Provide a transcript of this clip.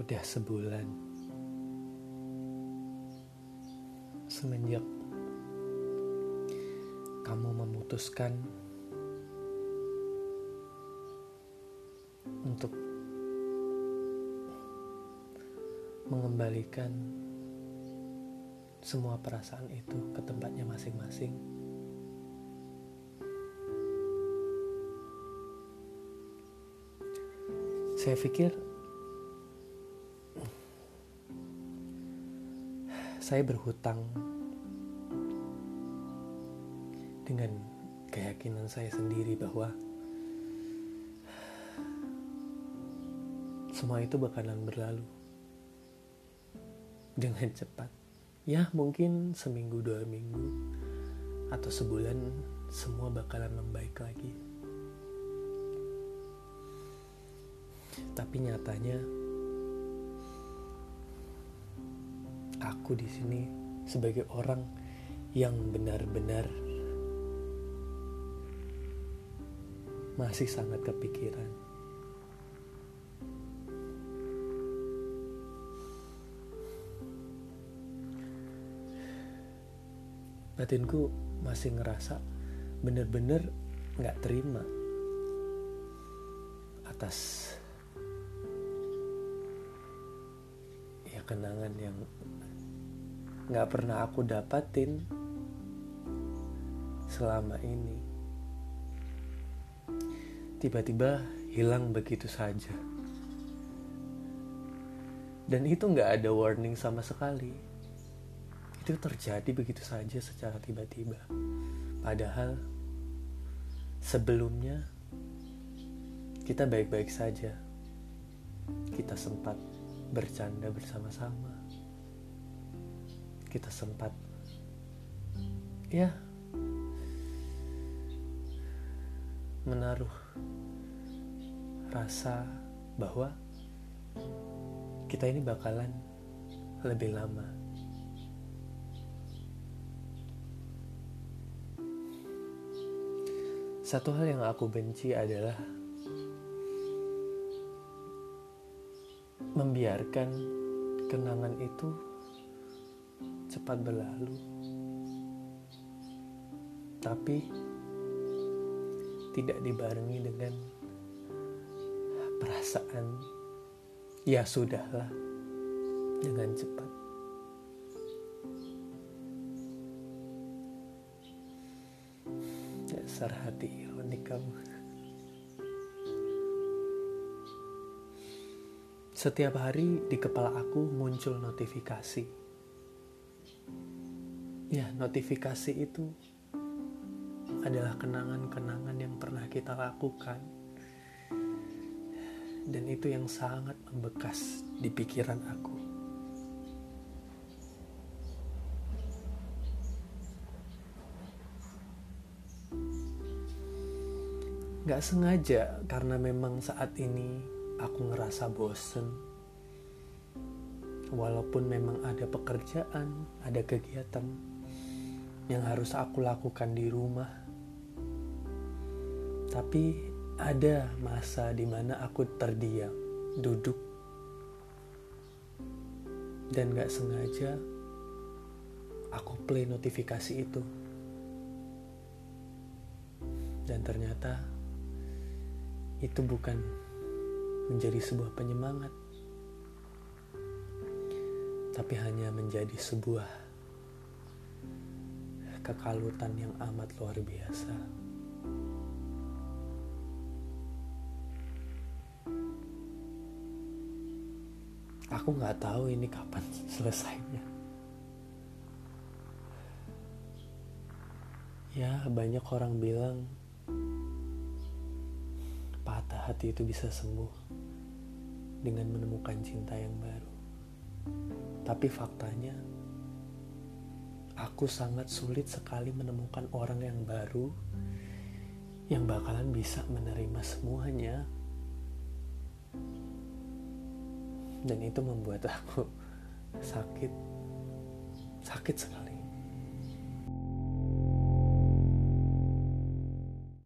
Sudah sebulan semenjak kamu memutuskan untuk mengembalikan semua perasaan itu ke tempatnya masing-masing. Saya pikir saya berhutang dengan keyakinan saya sendiri bahwa semua itu bakalan berlalu dengan cepat. Ya mungkin seminggu dua minggu atau sebulan semua bakalan membaik lagi. Tapi nyatanya aku di sini sebagai orang yang benar-benar masih sangat kepikiran. Batinku masih ngerasa bener-bener nggak terima atas kenangan yang nggak pernah aku dapatin selama ini. Tiba-tiba hilang begitu saja. Dan itu nggak ada warning sama sekali. Itu terjadi begitu saja secara tiba-tiba. Padahal sebelumnya kita baik-baik saja. Kita sempat bercanda bersama-sama kita sempat ya menaruh rasa bahwa kita ini bakalan lebih lama. Satu hal yang aku benci adalah membiarkan kenangan itu cepat berlalu. Tapi tidak dibarengi dengan perasaan ya sudahlah dengan cepat. Dasar hati ironik kamu. Setiap hari di kepala aku muncul notifikasi. Ya, notifikasi itu adalah kenangan-kenangan yang pernah kita lakukan. Dan itu yang sangat membekas di pikiran aku. Gak sengaja karena memang saat ini aku ngerasa bosen. Walaupun memang ada pekerjaan, ada kegiatan yang harus aku lakukan di rumah. Tapi ada masa di mana aku terdiam, duduk, dan gak sengaja aku play notifikasi itu. Dan ternyata itu bukan menjadi sebuah penyemangat, tapi hanya menjadi sebuah kekalutan yang amat luar biasa. Aku nggak tahu ini kapan selesainya. Ya, banyak orang bilang patah hati itu bisa sembuh dengan menemukan cinta yang baru. Tapi faktanya, aku sangat sulit sekali menemukan orang yang baru yang bakalan bisa menerima semuanya. Dan itu membuat aku sakit, sakit sekali.